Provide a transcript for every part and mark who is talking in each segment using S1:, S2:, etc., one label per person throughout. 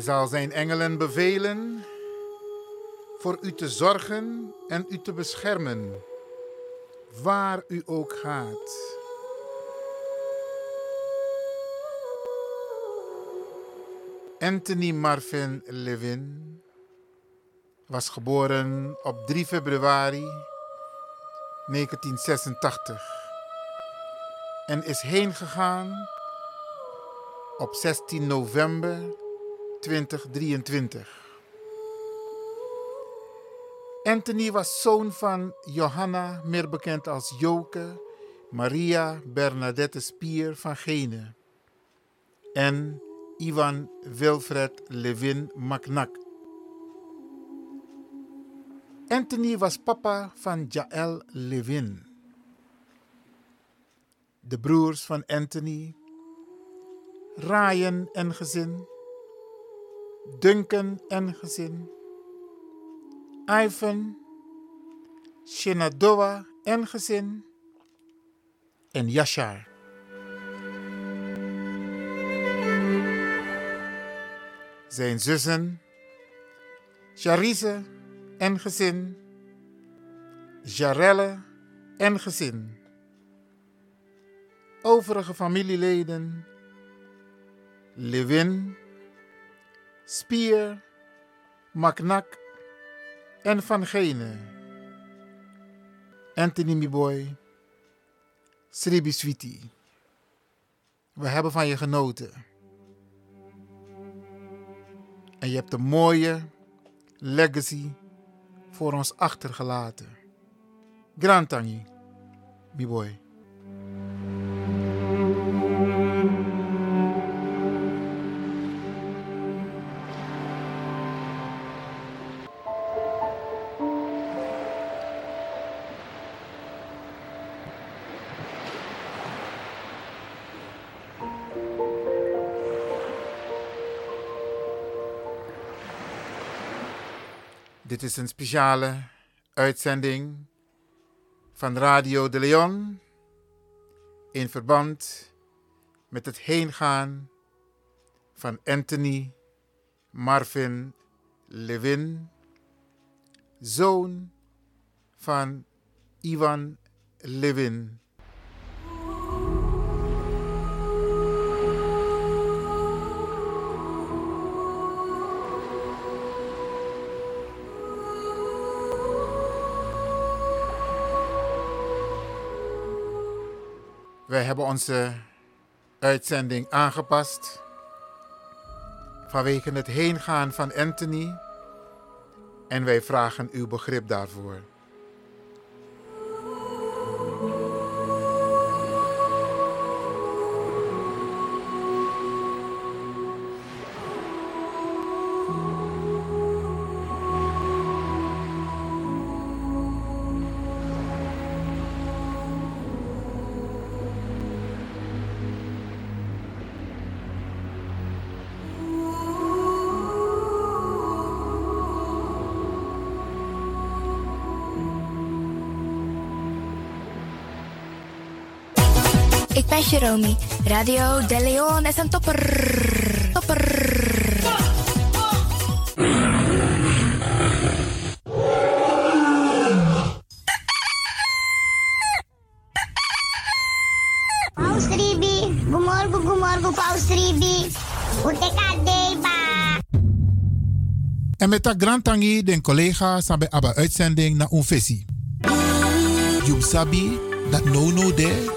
S1: Zal zijn engelen bevelen voor u te zorgen en u te beschermen, waar u ook gaat. Anthony Marvin Levin was geboren op 3 februari 1986 en is heen gegaan op 16 november 2023. Anthony was zoon van Johanna, meer bekend als Joke, Maria Bernadette Spier van Gene en Ivan Wilfred Levin Macnak. Anthony was papa van Jaël Levin. De broers van Anthony, Ryan en gezin, Duncan en gezin, Ivan, Shenandoah en gezin en Yashar. Zijn zussen, Charise en gezin, Jarelle en gezin. Overige familieleden, Levin, Spier, Maknak en Van Gene. Anthony Miboy, Sribi Sweetie. We hebben van je genoten. En je hebt een mooie legacy voor ons achtergelaten. Grand Tangi, Miboy. Dit is een speciale uitzending van Radio de Leon in verband met het heengaan van Anthony Marvin Levin, zoon van Ivan Levin. Wij hebben onze uitzending aangepast vanwege het heengaan van Anthony en wij vragen uw begrip daarvoor.
S2: Ik ben Jeromy. Radio De Leon is een topper. Topper.
S3: Paus Ribi, gumorgo, gumorgo, Paus Ribi. Uteka deba.
S1: En met dat grand tangi den collega sabe aba uitzending na unfesi. Jum sabi dat no no de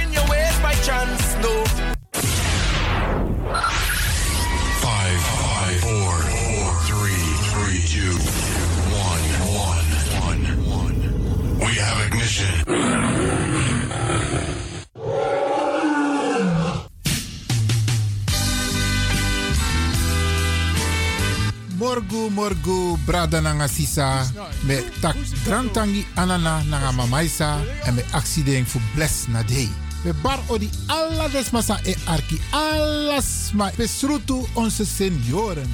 S1: Morgu brada nanga sisa me tak drantangi anana nanga mamaisa en me accident fu bless na day. We bar odi alla desmasa e arki alles ma besrutu onze senioren.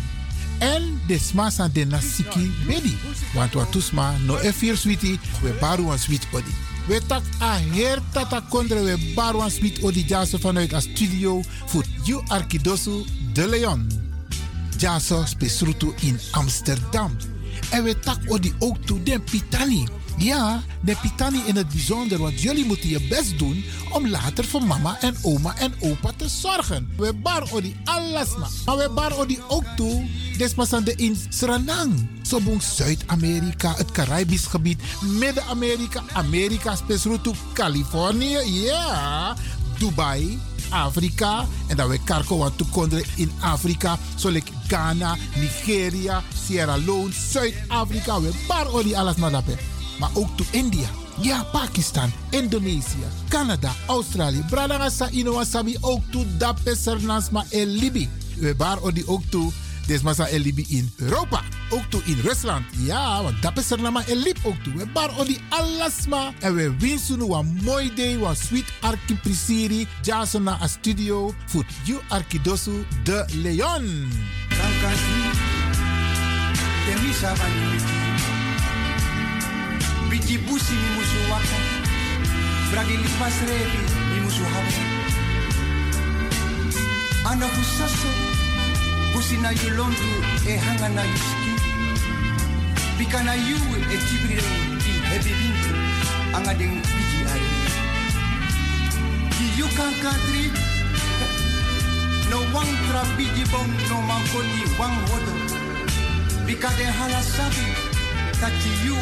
S1: En desmasa de nasiki bedi. Want wat tusma no e fir sweetie we baru een sweet odi. We tak a her tata kondre we barwan smit odi jaso vanuit a studio voor You Arkidosu de Leon. Jaso spesrutu in Amsterdam. En we tak odi ook toe den pitani. Ja, de pitani in het bijzonder, want jullie moeten je best doen om later voor mama en oma en opa te zorgen. We bar odi alles ma. Maar we bar odi ook toe, despasande in Suriname. Sobong Zuid-Amerika, het Caribisch gebied, Midden-Amerika, Amerika, spesrutu Californië, ja, Dubai, Afrika. En dan we karko want toekondre in Afrika. Zoals Ghana, Nigeria, Sierra Leone, Zuid-Afrika. We bar odi alles maar daarbij maar ook to India. Ja, Pakistan, Indonesië, Canada, Australië. Bradangasa Inowasabi ook to Dape Sernasma en Libi. We bar odi ook to Desmasa en Libi in Europa. Ook to in Rusland. Ja, want Dape Sernama en Lib ook to. We bar odi alasma. En we winsten een mooi day, een sweet arki. Jason na a studio voor you Arkidosu de Leon.
S4: Biti busi mi musu waka. Bragi lipas revi mi musu hawa. Ana busaso, busi na yulontu e hanga na yuski. Bika na yu e tibrire di hebi bintu. Anga deng biji ari. Ki yu kan. No wang tra biji bong no mangkoti wang wodo. Bika de halasabi. Tati yu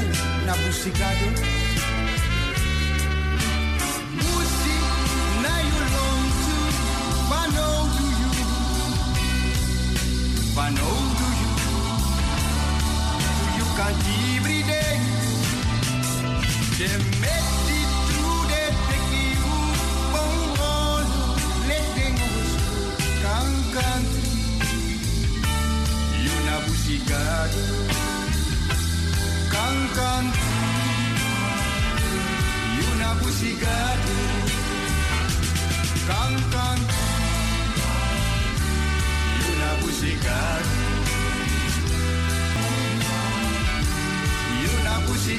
S4: na busigado. Bano do you. You can every day. De meti through de teki u bong letting us kan kan. You na busigado. Kan kan. You na busigado. You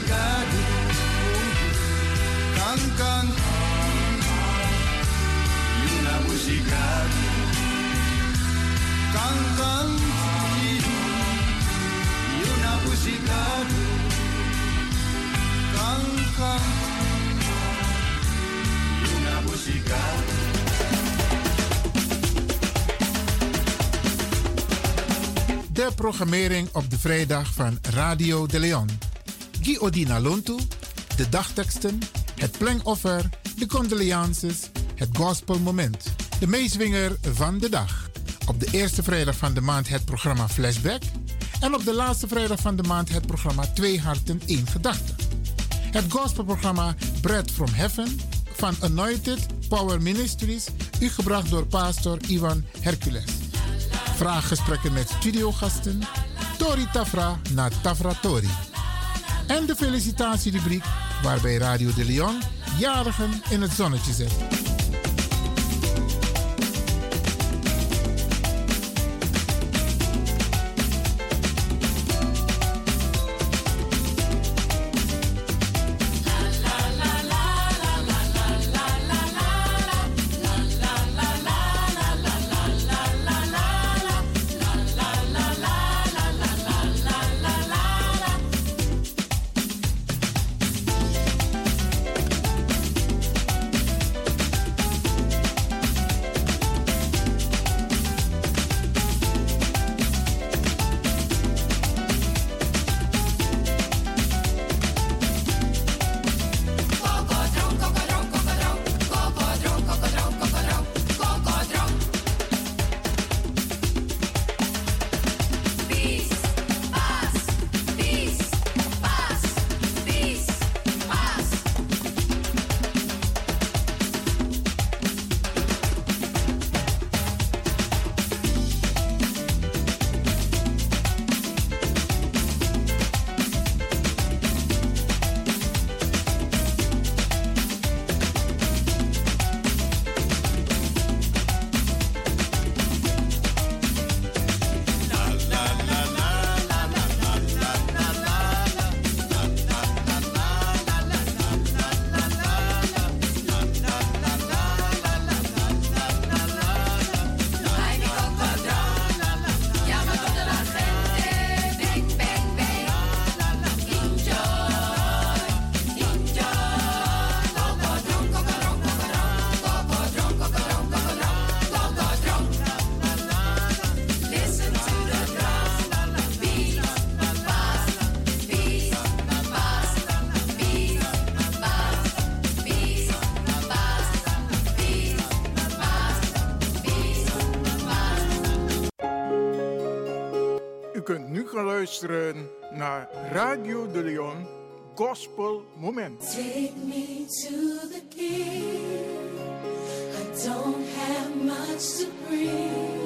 S4: na busigado.
S1: De programmering op de vrijdag van Radio de Leon. Guy Odina Lontu, de dagteksten, het plengoffer, de condolences, het gospelmoment. De meeswinger van de dag. Op de eerste vrijdag van de maand het programma Flashback. En op de laatste vrijdag van de maand het programma Twee Harten, één Gedachte. Het gospelprogramma Bread from Heaven van Anointed Power Ministries, u gebracht door pastor Ivan Hercules. Vraaggesprekken met studiogasten, Tori Tafra na Tafra Tori. En de felicitatierubriek waarbij Radio de Leon jarigen in het zonnetje zet.
S5: kunt nu gaan luisteren naar Radio de Leon Gospel Moment.
S6: Take me to the king. I don't have much to bring.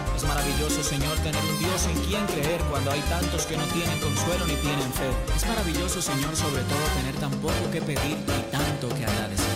S7: Es maravilloso, Señor, tener un Dios en quien creer cuando hay tantos que no tienen consuelo ni tienen fe. Es maravilloso, Señor, sobre todo tener tan poco que pedir y tanto que agradecer.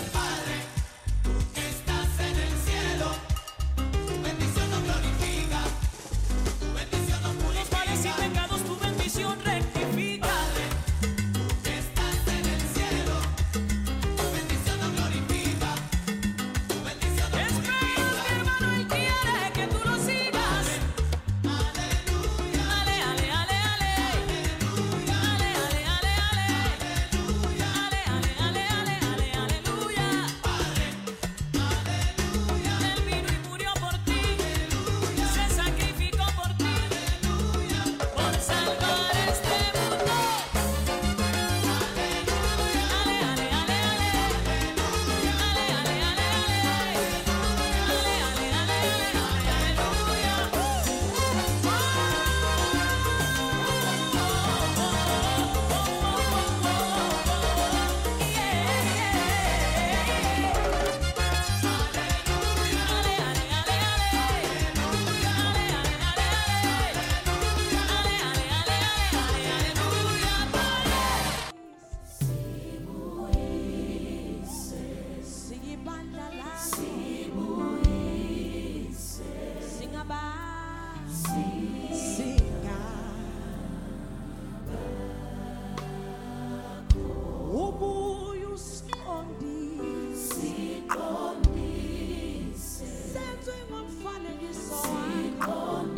S8: Seed on oh.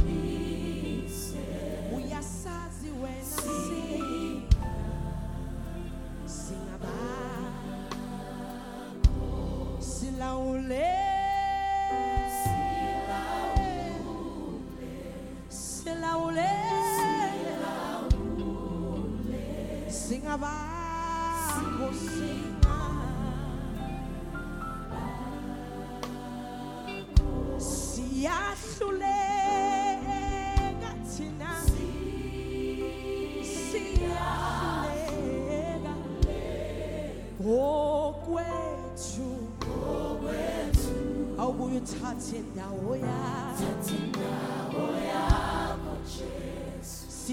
S8: naoya. oya, naoya,
S5: Jesus.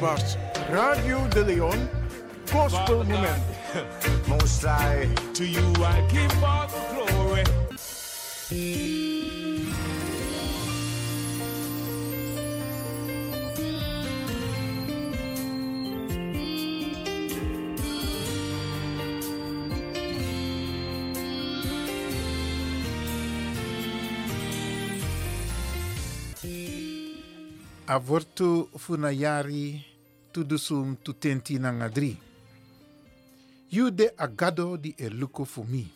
S5: Was Radio de Leon Gospel Moment.
S9: Most I, to you I give all the glory.
S1: Avortu funayari tudusum tutenti nanga dri. You de agado di eluko for me.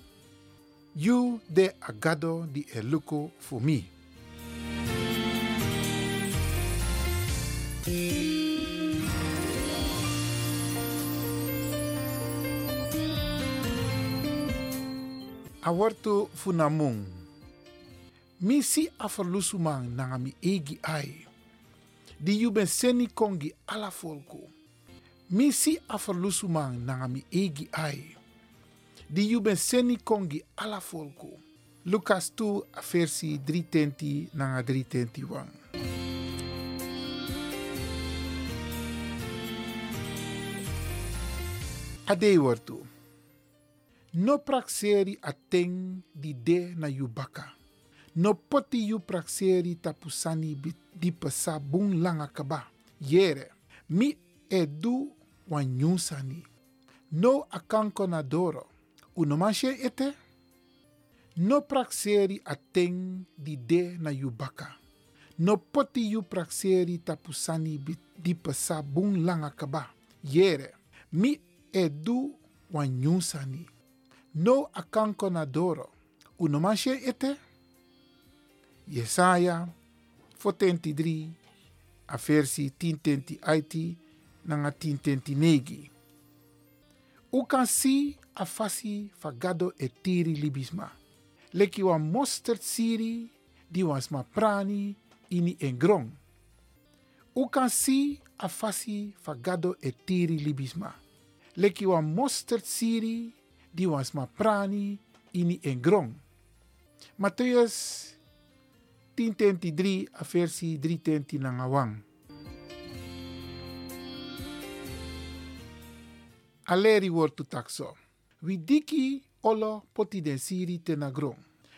S1: You de agado di eluko for me. Awortu funamung. Mi si afalusumang nanga mi egi ai. Di you ben seni kongi ala folko. Mi si afalusumang nanga mi egi ai. Di you ben seni kongi ala folko. Lucas 2 a versi 320 nanga 321. Adei. No praxeri ateng di de na yu. No poti yu tapusani bit di pesa bung langa kaba. Yere, mi edu wan nyunsani. No akanko na doro. Ete? No praxeri ateng di de na yu baka. No poti yu tapusani bit di pesa bung langa kaba. Yere, mi edu wan nyunsani. No akanko na doro. Ete? Jesaja 43 a versi 10 IT nanga 10 negi. U kan si a fasi fagado e tiri libisma. Leki wan mosterd siri di prani ini en grong. U kan si a fasi fagado e tiri libisma. Leki wan mosterd siri di prani ini en grong. Matthäus 10:23 a versi 3:20 na ngawang. Aleri wortu takso. We diki olo poti den siri.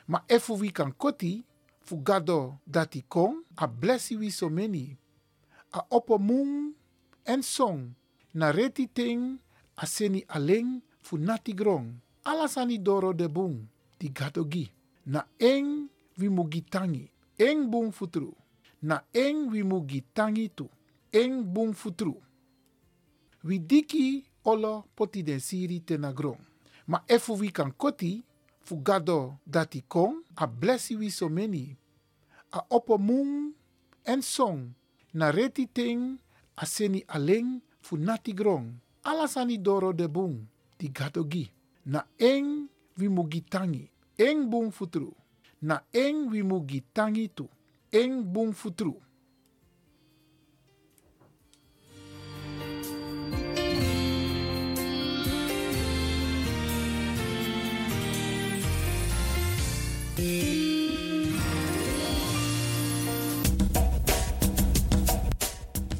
S1: Ma efu we kan koti fugado dati kon a blessi we so many. A opo mung en song na reti a seni aleng fu grong. Alasani doro de bung di gado gi. Na eng we mugi tangi. Eng bung futru. Na eng we mugi tangi tu. Eng bung futru. We diki olo poti den siri tenagron. Ma efu we kan koti fugado dati kon a blessi we so many. A opo mung en song na reti ting a seni aleng fu nati grong. Alasani doro de bung di gado gi. Na eng we mugi tangi. Eng bung futru. Na eng we mugi tangi tu. Eng bung futru.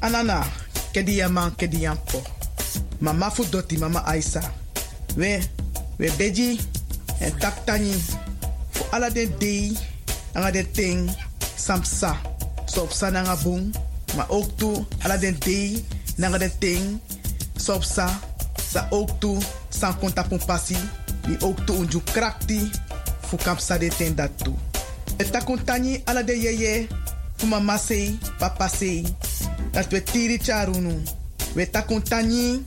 S10: Anana, kedi yampo. Mama fu doti, mama Aisa. We, we beji, en taktani. Fu ala den samsa. Sop sa nanga den dei, nanga den ting, sop sa. Sa ook tu, san konta pun pasi. Mi ook tu unju krakti, fu kapsa de ten dat tu. E takuntani ala de yeye, fu papa sei. Dat we tiri charunu. We takuntani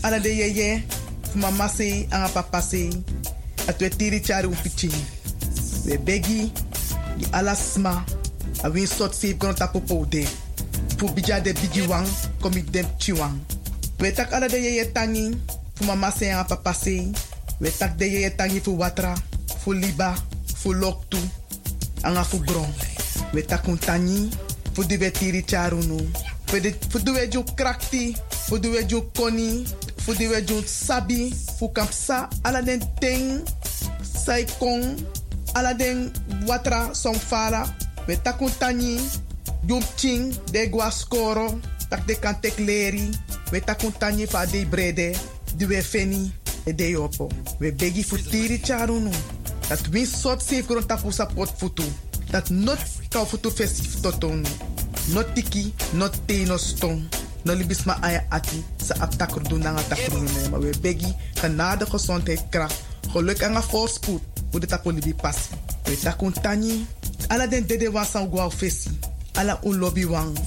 S10: ala de yeye, fu mama sei, anga. Dat we tiri charu pichi. We begi, di ala sma, a win sot save kono tapo de. Fu bija de bigi wang, komi dem chiwang. We tak ala de yeye tangi, fu mama sei, anga papa sei. We tak de yeye tangi fu watra, fu liba, fu loktu, anga fu gron. We takuntani, fu di we tiri charunu. Fu di we ju krakti, fu di we ju koni, fu di we ju sabi, fu kapsa ala den ting, sai kong, ala den watra som fala. We takuntani, jum ching, de gua skoro, tak de kan tek leri, we tanye fa de brede, di we feni, e de yopo. We begi futiri charunu. Dat win sot safe grond tapu sapot. Dat not kau futu festif totonu. Not tiki, not te no. No libis ma aya ati sa ap takru nanga takru ne. Maar we begi genade gezondheid kracht. Geluk en voorspoed. Hoe de tapu libi passi. We takun tanyi. Ala den dede wan san gwa fesi. Ala un lobby wang.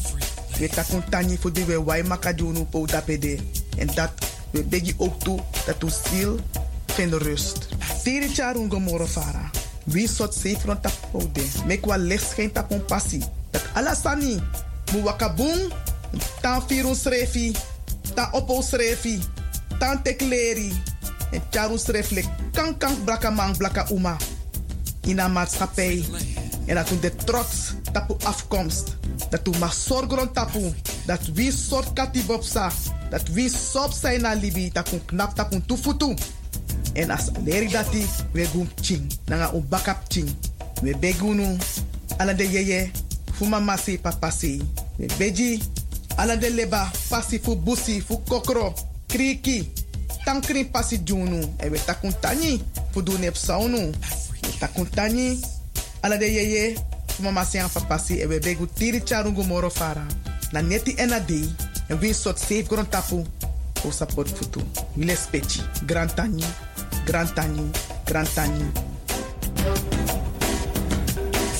S10: We takun tanyi voor de we wai makadunu po tapede. En dat we begi ook toe dat u ziel vindt rust. Tiri charun gomoro fara. Wie sot safe rond tapu de. Mek wa les geen tapun passi. Dat ala sani. Mu wakabung. Tan firun srefi. Tan opo srefi. Tan tekleri. En charu kan kan blaka man uma. In een maatschappij. En dat u de trots tapu afkomst. Dat u mag zorgen tapu. Dat wie soort katibopsa. Dat wie sop zijn na libi. Dat u knap tapu tufutu. En als leri dati, we gum ching. Nanga u bakap ching. We begunu. Ala de yeye. Fu mama se papa se. We beji. Ala de leba. Pasi fu busi. Fu kokro. Kriki. Tankri pasi junu. E takun tani. Takun tani. Ala de yeye. Fu. E begu tiri moro fara. Na neti ena dei. En safe grond tapu. Futu. Grand tani. Grand tani. Grand tani.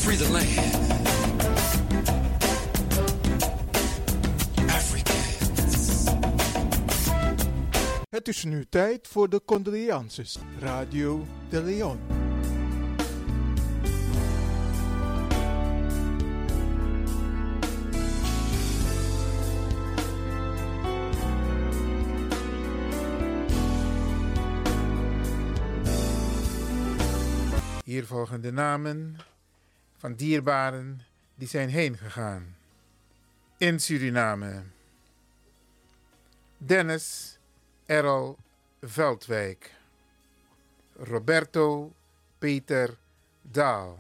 S11: Free the land.
S5: Het is nu tijd voor de condolences. Radio de Leon.
S1: Hier volgen de namen van dierbaren die zijn heen gegaan. In Suriname. Dennis Errol Veldwijk. Roberto Peter Daal.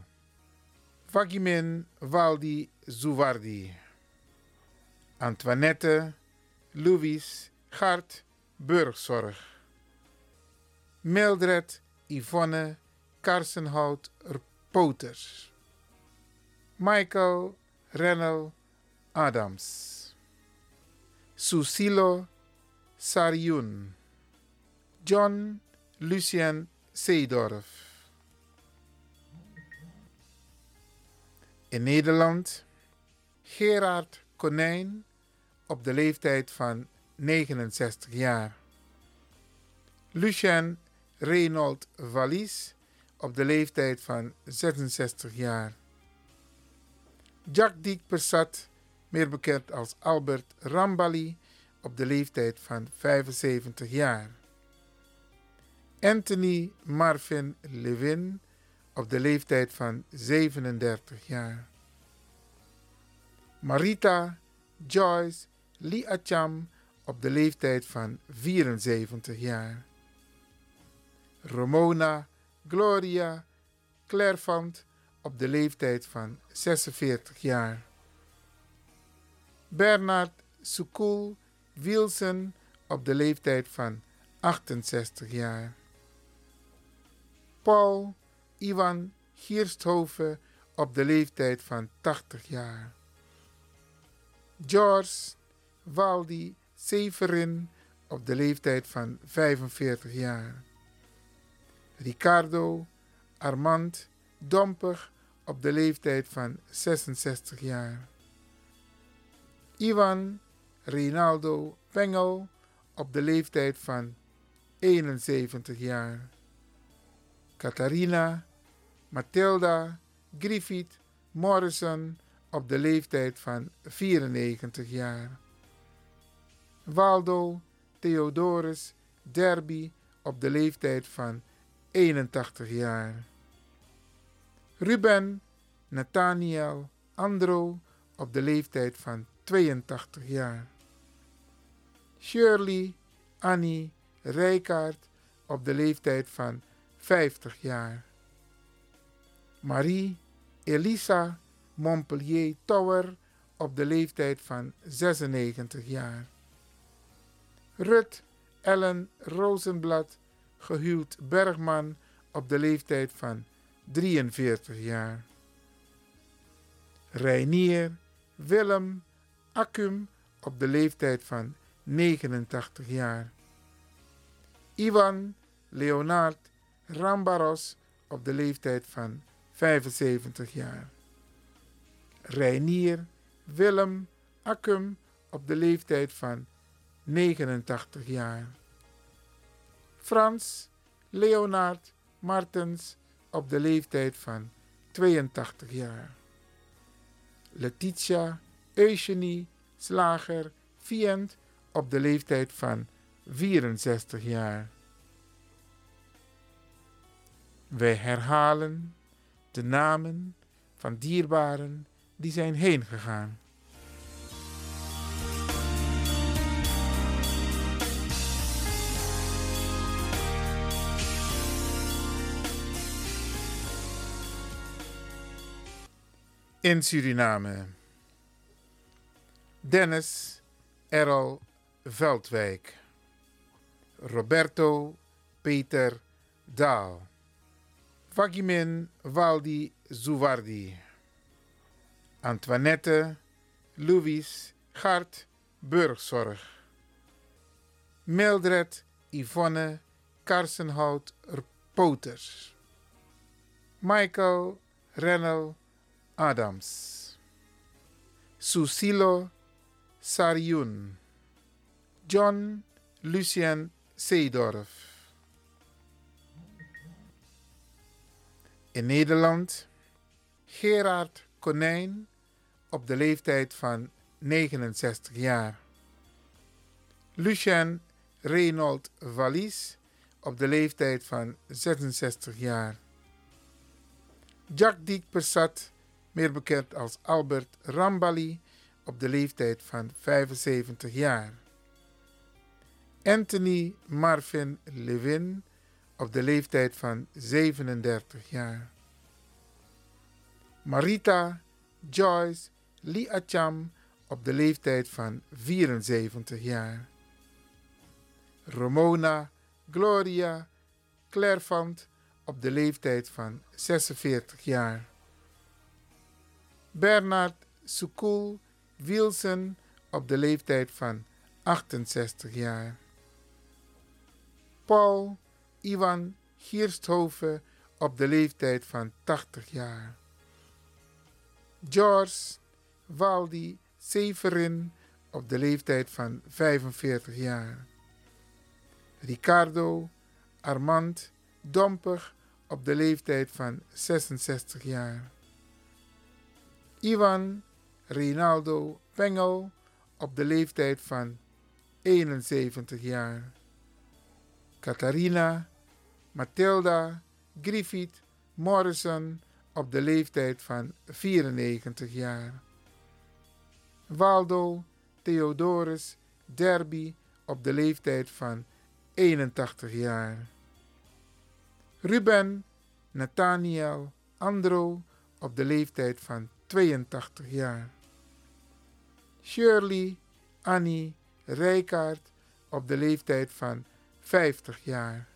S1: Vagimin Waldi Zuwardi. Antoinette Louis Gart Burgzorg. Mildred Yvonne Karsenhout Poters. Michael Rennel Adams. Susilo Sarjun. John Lucien Seedorf. In Nederland Gerard Konijn op de leeftijd van 69 jaar. Lucien Reynold Vallies op de leeftijd van 66 jaar. Jack Diek Persat, meer bekend als Albert Rambali, op de leeftijd van 75 jaar. Anthony Marvin Levin op de leeftijd van 37 jaar. Marita Joyce Lee op de leeftijd van 74 jaar. Ramona Gloria Clairvant op de leeftijd van 46 jaar. Bernard Sukul Wilson op de leeftijd van 68 jaar. Paul Ivan Giersthoven op de leeftijd van 80 jaar. George Waldi Severin op de leeftijd van 45 jaar. Ricardo Armand Domper op de leeftijd van 66 jaar. Ivan Rinaldo Pengel op de leeftijd van 71 jaar. Catharina Matilda Griffith Morrison op de leeftijd van 94 jaar. Waldo Theodorus Derby op de leeftijd van 81 jaar. Ruben Nathaniel Andro op de leeftijd van 82 jaar. Shirley Annie Rijkaard op de leeftijd van 50 jaar. Marie Elisa Montpellier Tower op de leeftijd van 96 jaar. Rut Ellen Rosenblad, gehuwd Bergman, op de leeftijd van 43 jaar. Reinier Willem Accum op de leeftijd van 89 jaar. Ivan Leonard Rambaros op de leeftijd van 75 jaar. Reinier Willem Accum op de leeftijd van 89 jaar. Frans Leonard Martens op de leeftijd van 82 jaar. Letitia Eugenie Slager Vient op de leeftijd van 64 jaar. Wij herhalen de namen van dierbaren die zijn heen gegaan. In Suriname. Dennis Errol Veldwijk. Roberto Peter Daal. Vagimin Waldi Zuwardi. Antoinette Louis Gart Burgzorg. Mildred Yvonne Karsenhout Poters. Michael Rennel Adams. Susilo Sariun. John Lucien Seedorf. In Nederland Gerard Konijn op de leeftijd van 69 jaar. Lucien Reynold Vallis op de leeftijd van 66 jaar. Jack Diek Persat, meer bekend als Albert Rambali, op de leeftijd van 75 jaar. Anthony Marvin Levin op de leeftijd van 37 jaar. Marita Joyce Lee op de leeftijd van 74 jaar. Ramona Gloria Clairvant op de leeftijd van 46 jaar. Bernard Sukul Wilson op de leeftijd van 68 jaar. Paul Ivan Giersthoven op de leeftijd van 80 jaar. George Waldi Severin op de leeftijd van 45 jaar. Ricardo Armand Domper op de leeftijd van 66 jaar. Ivan Rinaldo Pengel op de leeftijd van 71 jaar. Catharina Matilda Griffith Morrison op de leeftijd van 94 jaar. Waldo Theodorus Derby op de leeftijd van 81 jaar. Ruben Nathaniel Andro op de leeftijd van 82 jaar. Shirley Annie Rijkaard op de leeftijd van 50 jaar.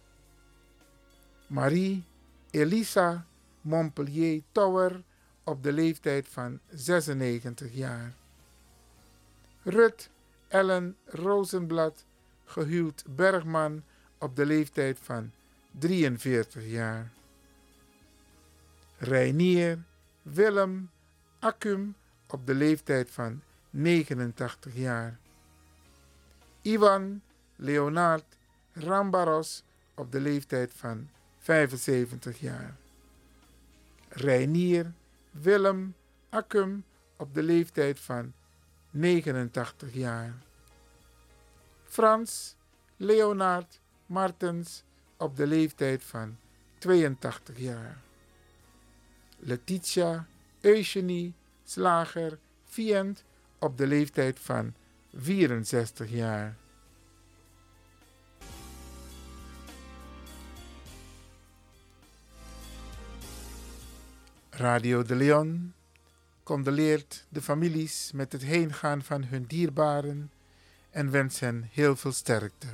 S1: Marie Elisa Montpellier Tower op de leeftijd van 96 jaar. Rut Ellen Rosenblad, gehuwd Bergman op de leeftijd van 43 jaar. Reinier Willem Accum op de leeftijd van 89 jaar. Ivan Leonard Rambaros op de leeftijd van 75 jaar. Reinier Willem Accum op de leeftijd van 89 jaar. Frans Leonard Martens op de leeftijd van 82 jaar. Letitia Eugenie Slager Vient op de leeftijd van 64 jaar. Radio de Leon, condoleert de families met het heengaan van hun dierbaren en wens hen heel veel sterkte.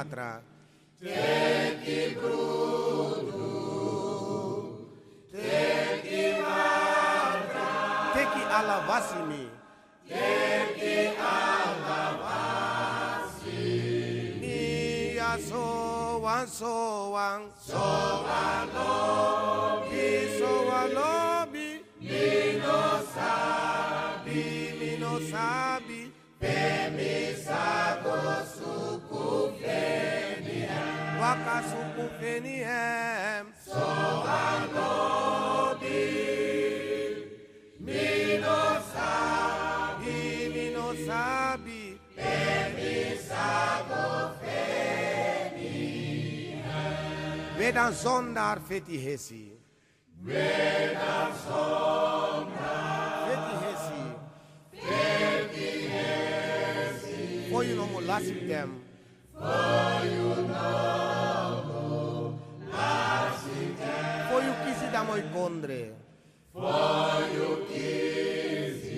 S12: atrás. Waka suku feni hem so wan lobi mi no sabi mi no sabi pe mi sago Vedan zondar feti hesi. Vedan zondar feti hesi. Feti hesi. For you no more lasting them. For you no siamo il Condre. Voglio chiesi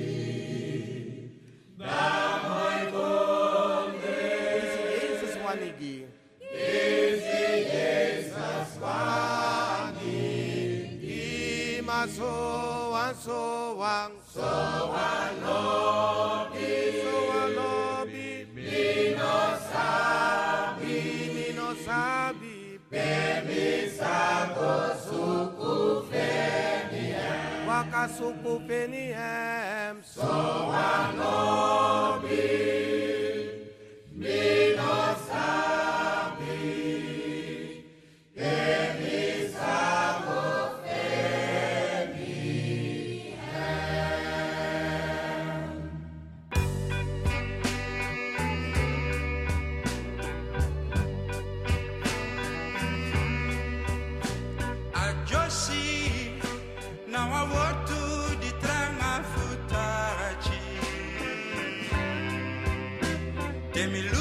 S12: da mai Condre. Isi esi swanigi. Isi esa swani. Ima so wan so wan so.
S13: kasuku Peniam. Soa nobis, minos Demi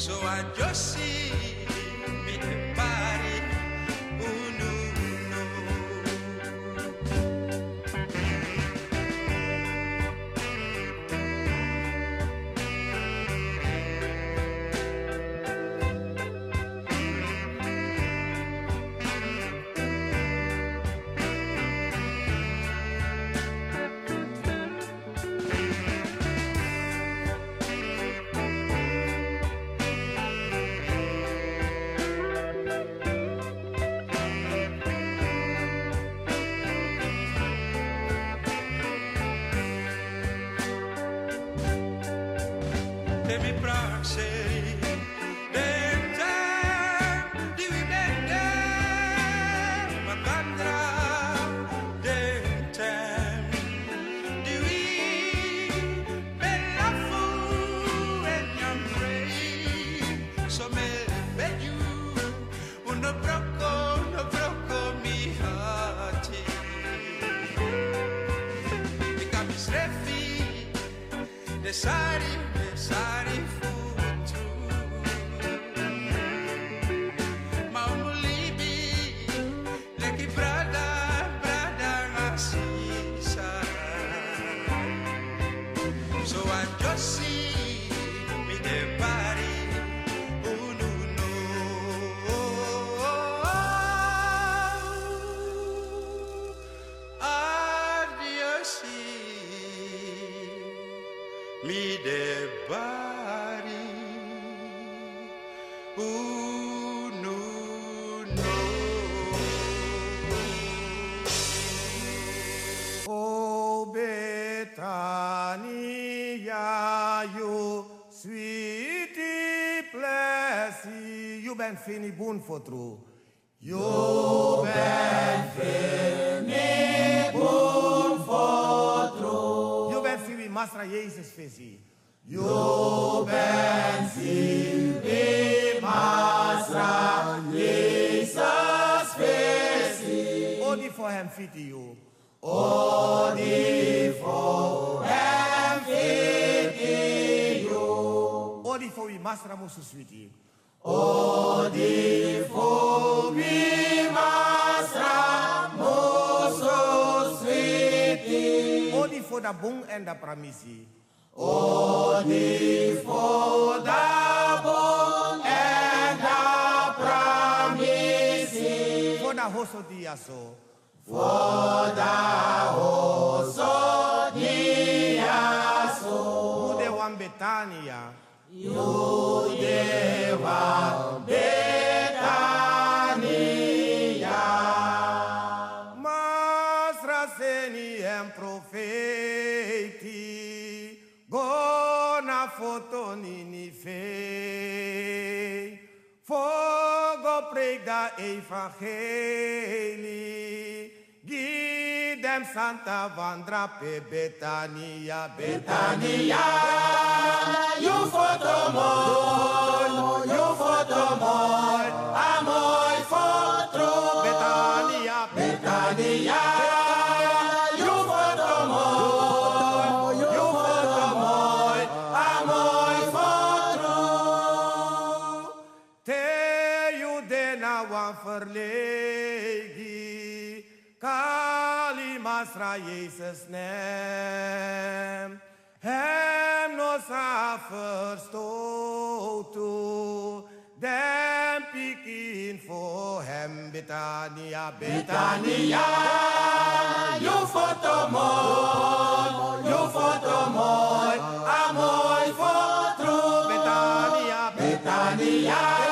S13: so I just see.
S12: ben fini bun fotru. Eu ben fini bun fotru. Eu ben fini masra Jesus fezi. Eu ben fini masra Jesus fezi. Odi for him fiti you. Odi for him fiti you.
S14: Odi for we masra musu sweetie.
S12: Da bong en da pramisi.
S14: Odi for da bong en da pramisi.
S12: For da hoso diaso.
S14: For da hoso diaso.
S12: Mude wan
S14: Judeva Betania
S12: Mas razeni em profeti Gona fotonini fei. Fogo prega evangelii Vedem Santa Vandra pe Betania,
S14: Betania,
S12: eu fotomol, eu fotomol, amoi Jezus nem. Hem nos ha verstoten, dem pikin voor hem Betania,
S14: Betania. You foto mooi, you foto mooi, a mooi foto.
S12: Betania,
S14: Betania.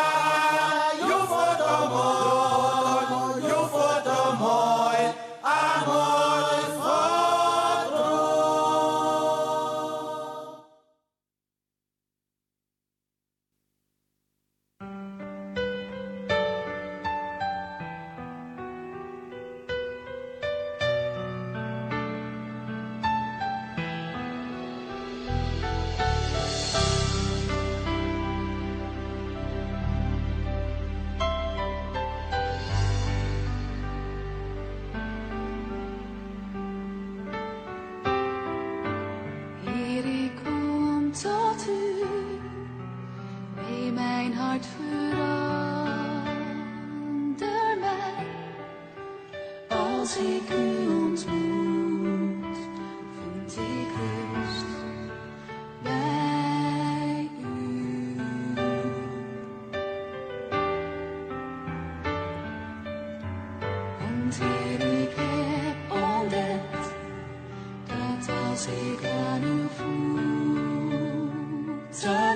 S6: Als ik aan uw voeten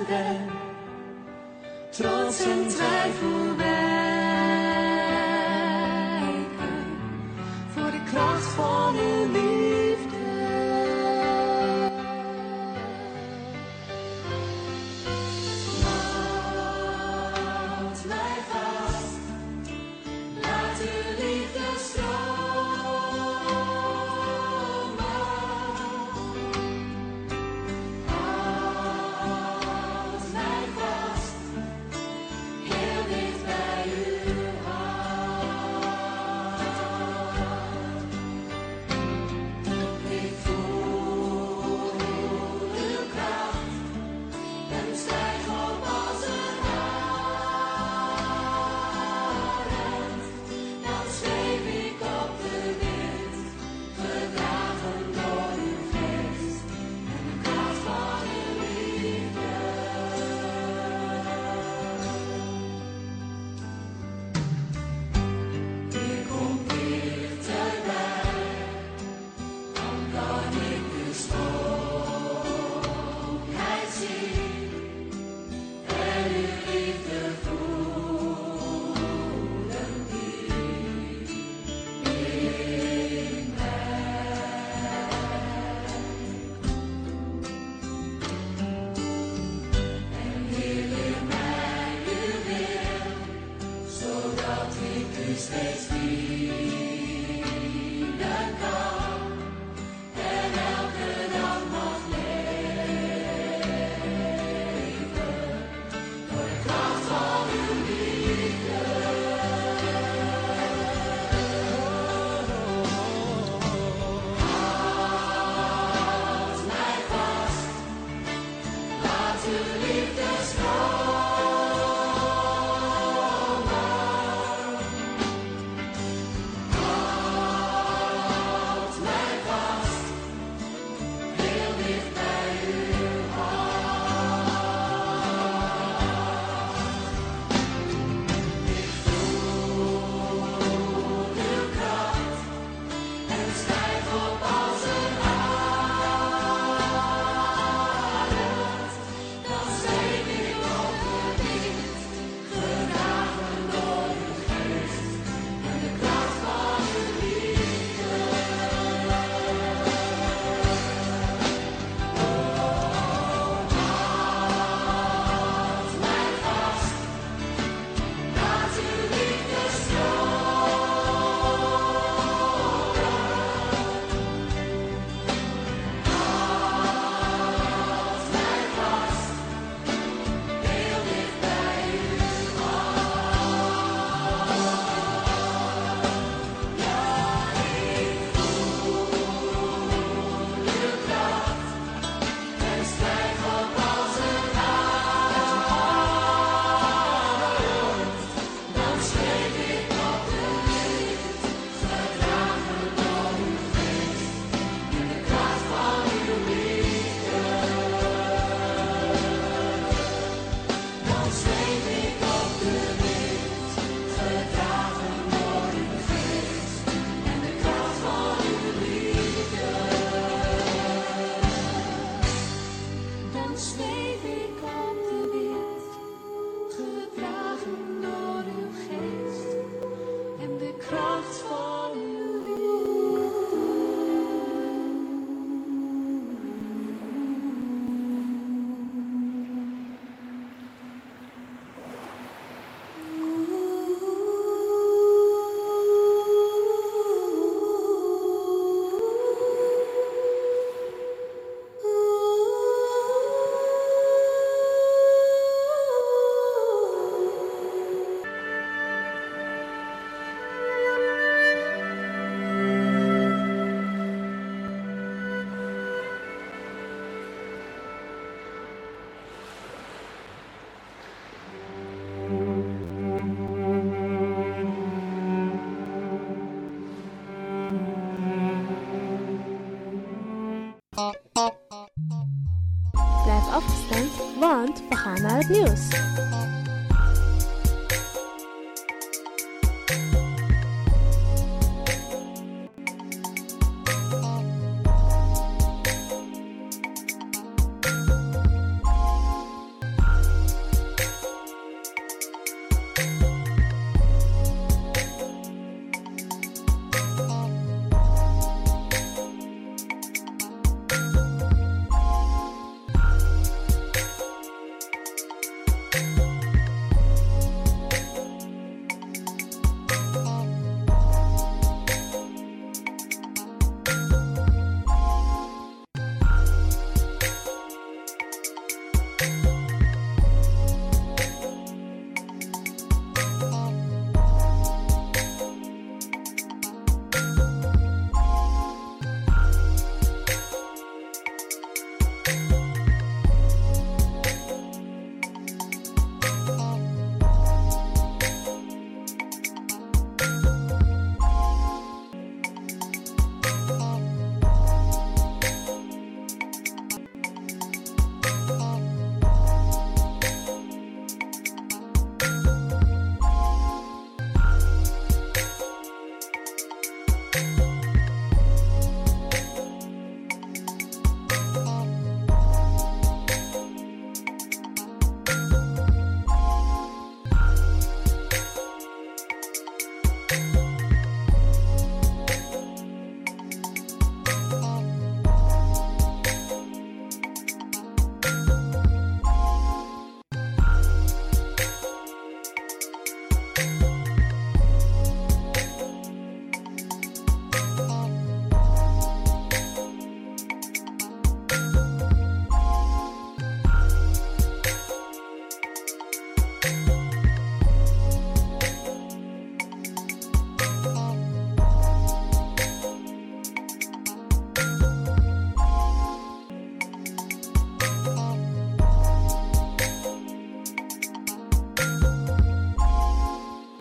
S6: ben, trots en twijfel